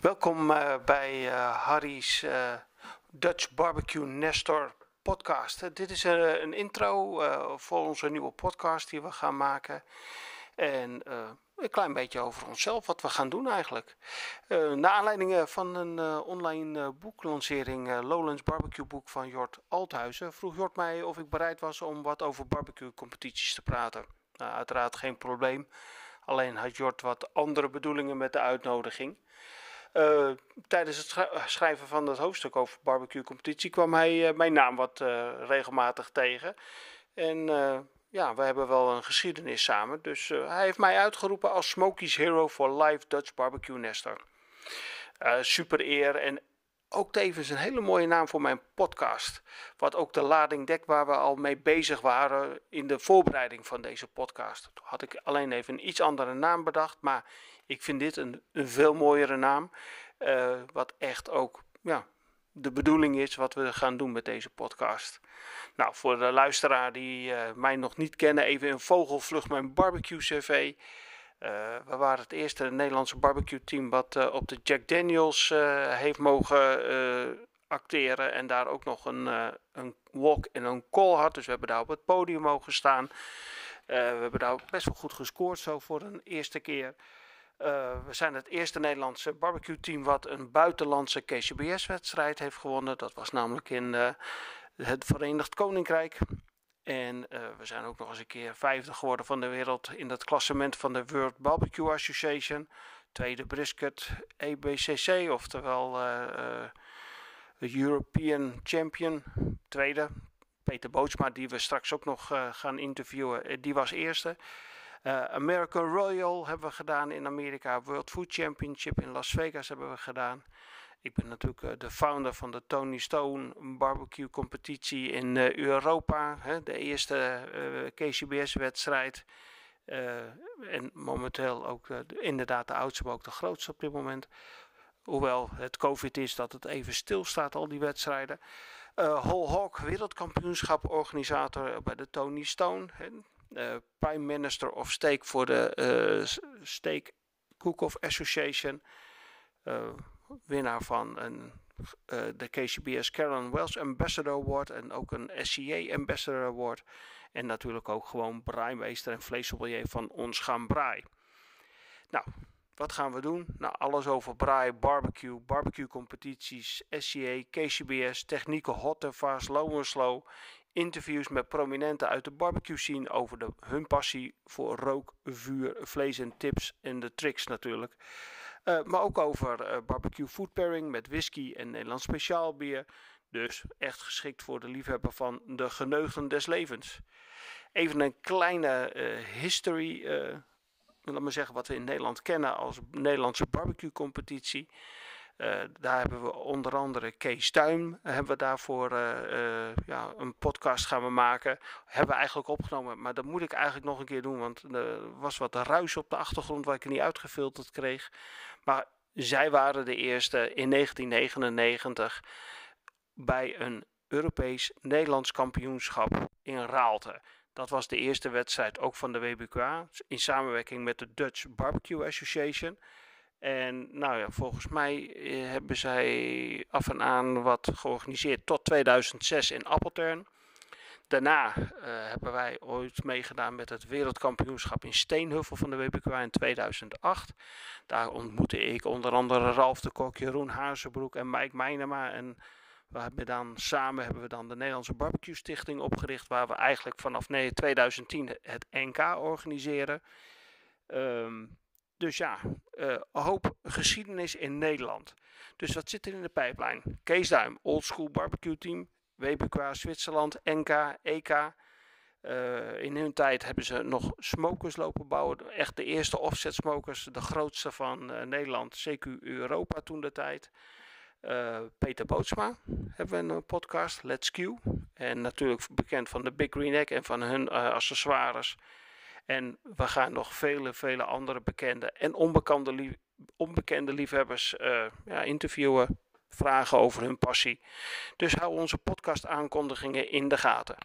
Welkom uh, bij uh, Harry's uh, Dutch Barbecue Nestor podcast. dit is een intro voor onze nieuwe podcast die we gaan maken. En een klein beetje over onszelf, wat we gaan doen eigenlijk. naar aanleiding van een online boeklancering, Lowlands Barbecue Boek van Jort Althuizen, vroeg Jort mij of ik bereid was om wat over barbecue competities te praten. Nou, uiteraard geen probleem. Alleen had Jort wat andere bedoelingen met de uitnodiging. Uh, tijdens het schrijven van dat hoofdstuk over barbecue competitie kwam hij uh, mijn naam wat regelmatig tegen. En ja, we hebben wel een geschiedenis samen. Dus hij heeft mij uitgeroepen als Smokey's Hero for Live Dutch Barbecue Nester. super eer en ook tevens een hele mooie naam voor mijn podcast. Wat ook de lading dekt waar we al mee bezig waren in de voorbereiding van deze podcast. Toen had ik alleen even een iets andere naam bedacht, maar ik vind dit een, een veel mooiere naam. Uh, wat echt ook ja, de bedoeling is wat we gaan doen met deze podcast. Nou, voor de luisteraar die uh, mij nog niet kennen, even een vogelvlucht mijn barbecue cv. Uh, we waren het eerste Nederlandse barbecue team wat uh, op de Jack Daniels uh, heeft mogen acteren. En daar ook nog een, een walk en een call had. Dus we hebben daar op het podium mogen staan. we hebben daar best wel goed gescoord zo voor een eerste keer. we zijn het eerste Nederlandse barbecue team wat een buitenlandse KCBS-wedstrijd heeft gewonnen. Dat was namelijk in het Verenigd Koninkrijk. En uh, we zijn ook nog eens een keer vijfde geworden van de wereld in het klassement van de World Barbecue Association. Tweede brisket EBCC, oftewel uh, de European Champion. Tweede. Peter Bootsma, die we straks ook nog gaan interviewen, die was eerste. American Royal hebben we gedaan in Amerika. World Food Championship in Las Vegas hebben we gedaan. Ik ben natuurlijk uh, de founder van de Tony Stone barbecue competitie in uh, Europa. De eerste uh, eh, KCBS-wedstrijd. en momenteel ook inderdaad de oudste, maar ook de grootste op dit moment. Hoewel het COVID is dat het even stilstaat, al die wedstrijden. Uh, Whole Hawk wereldkampioenschap organisator bij de Tony Stone. Prime Minister of Steak voor de Steak Cook-Off Association winnaar van een, uh, de KCBS Karen Wells Ambassador Award en ook een SCA Ambassador Award. En natuurlijk ook gewoon braaimeester en vleessommelier van Ons Gaan Braai. Nou, wat gaan we doen? Nou, alles over braai, barbecue, barbecue competities, SCA, KCBS, technieken hot en fast, low en slow. Interviews met prominenten uit de barbecue scene over de, hun passie voor rook, vuur, vlees en tips en de tricks natuurlijk. Uh, maar ook over uh, barbecue food pairing met whisky en Nederlands speciaal bier. Dus echt geschikt voor de liefhebber van de geneugden des levens. Even een kleine uh, history, laat maar zeggen wat we in Nederland kennen als Nederlandse barbecue competitie. Uh, daar hebben we onder andere Kees Tuin, hebben we daarvoor uh, ja, een podcast gaan we maken. Hebben we eigenlijk opgenomen, maar dat moet ik eigenlijk nog een keer doen, want er was wat ruis op de achtergrond waar ik niet uitgefilterd kreeg. Maar zij waren de eerste in 1999 bij een Europees Nederlands kampioenschap in Raalte. Dat was de eerste wedstrijd ook van de WBQA in samenwerking met de Dutch Barbecue Association. En nou ja, volgens mij eh, hebben zij af en aan wat georganiseerd tot 2006 in Appeltern. Daarna uh, hebben wij ooit meegedaan met het wereldkampioenschap in Steenhuffel van de WBQ in 2008. Daar ontmoette ik onder andere Ralf de Kok, Jeroen Hazenbroek en Mike Meinema. En we hebben dan, samen hebben we dan de Nederlandse Barbecue Stichting opgericht, waar we eigenlijk vanaf 2010 het NK organiseren. Um, dus ja, uh, een hoop geschiedenis in Nederland. Dus wat zit er in de pijplijn? Kees Duim, Old School Barbecue Team, WBQ Zwitserland, NK, EK. Uh, in hun tijd hebben ze nog smokers lopen bouwen. Echt de eerste offset smokers, de grootste van uh, Nederland, CQ Europa toen de tijd. Peter Bootsma hebben we een podcast, Let's Q. En natuurlijk bekend van de Big Green Egg en van hun accessoires. En we gaan nog vele, vele andere bekende en onbekende, onbekende liefhebbers ja, interviewen vragen over hun passie. Dus hou onze podcast aankondigingen in de gaten.